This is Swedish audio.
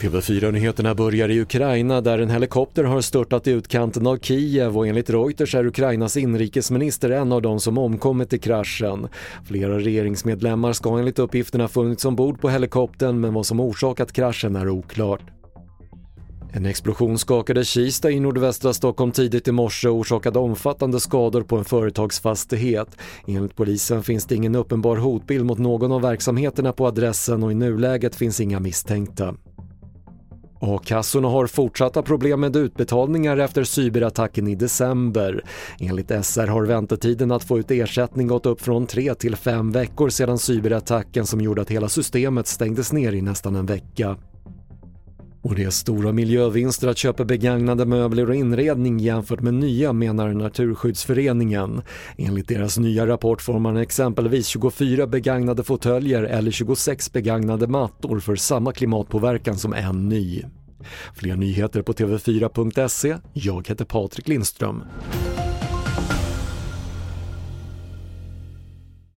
TV4-nyheterna börjar i Ukraina där en helikopter har störtat i utkanten av Kiev och enligt Reuters är Ukrainas inrikesminister en av de som omkommit i kraschen. Flera regeringsmedlemmar ska enligt uppgifterna funnits ombord på helikoptern men vad som orsakat kraschen är oklart. En explosion skakade Kista i nordvästra Stockholm tidigt i morse och orsakade omfattande skador på en företagsfastighet. Enligt polisen finns det ingen uppenbar hotbild mot någon av verksamheterna på adressen och i nuläget finns inga misstänkta. A-kassorna har fortsatta problem med utbetalningar efter cyberattacken i december. Enligt SR har väntetiden att få ut ersättning gått upp från 3 till 5 veckor sedan cyberattacken som gjorde att hela systemet stängdes ner i nästan en vecka. Och det är stora miljövinster att köpa begagnade möbler och inredning jämfört med nya menar Naturskyddsföreningen. Enligt deras nya rapport får man exempelvis 24 begagnade fåtöljer eller 26 begagnade mattor för samma klimatpåverkan som en ny. Fler nyheter på TV4.se. Jag heter Patrik Lindström.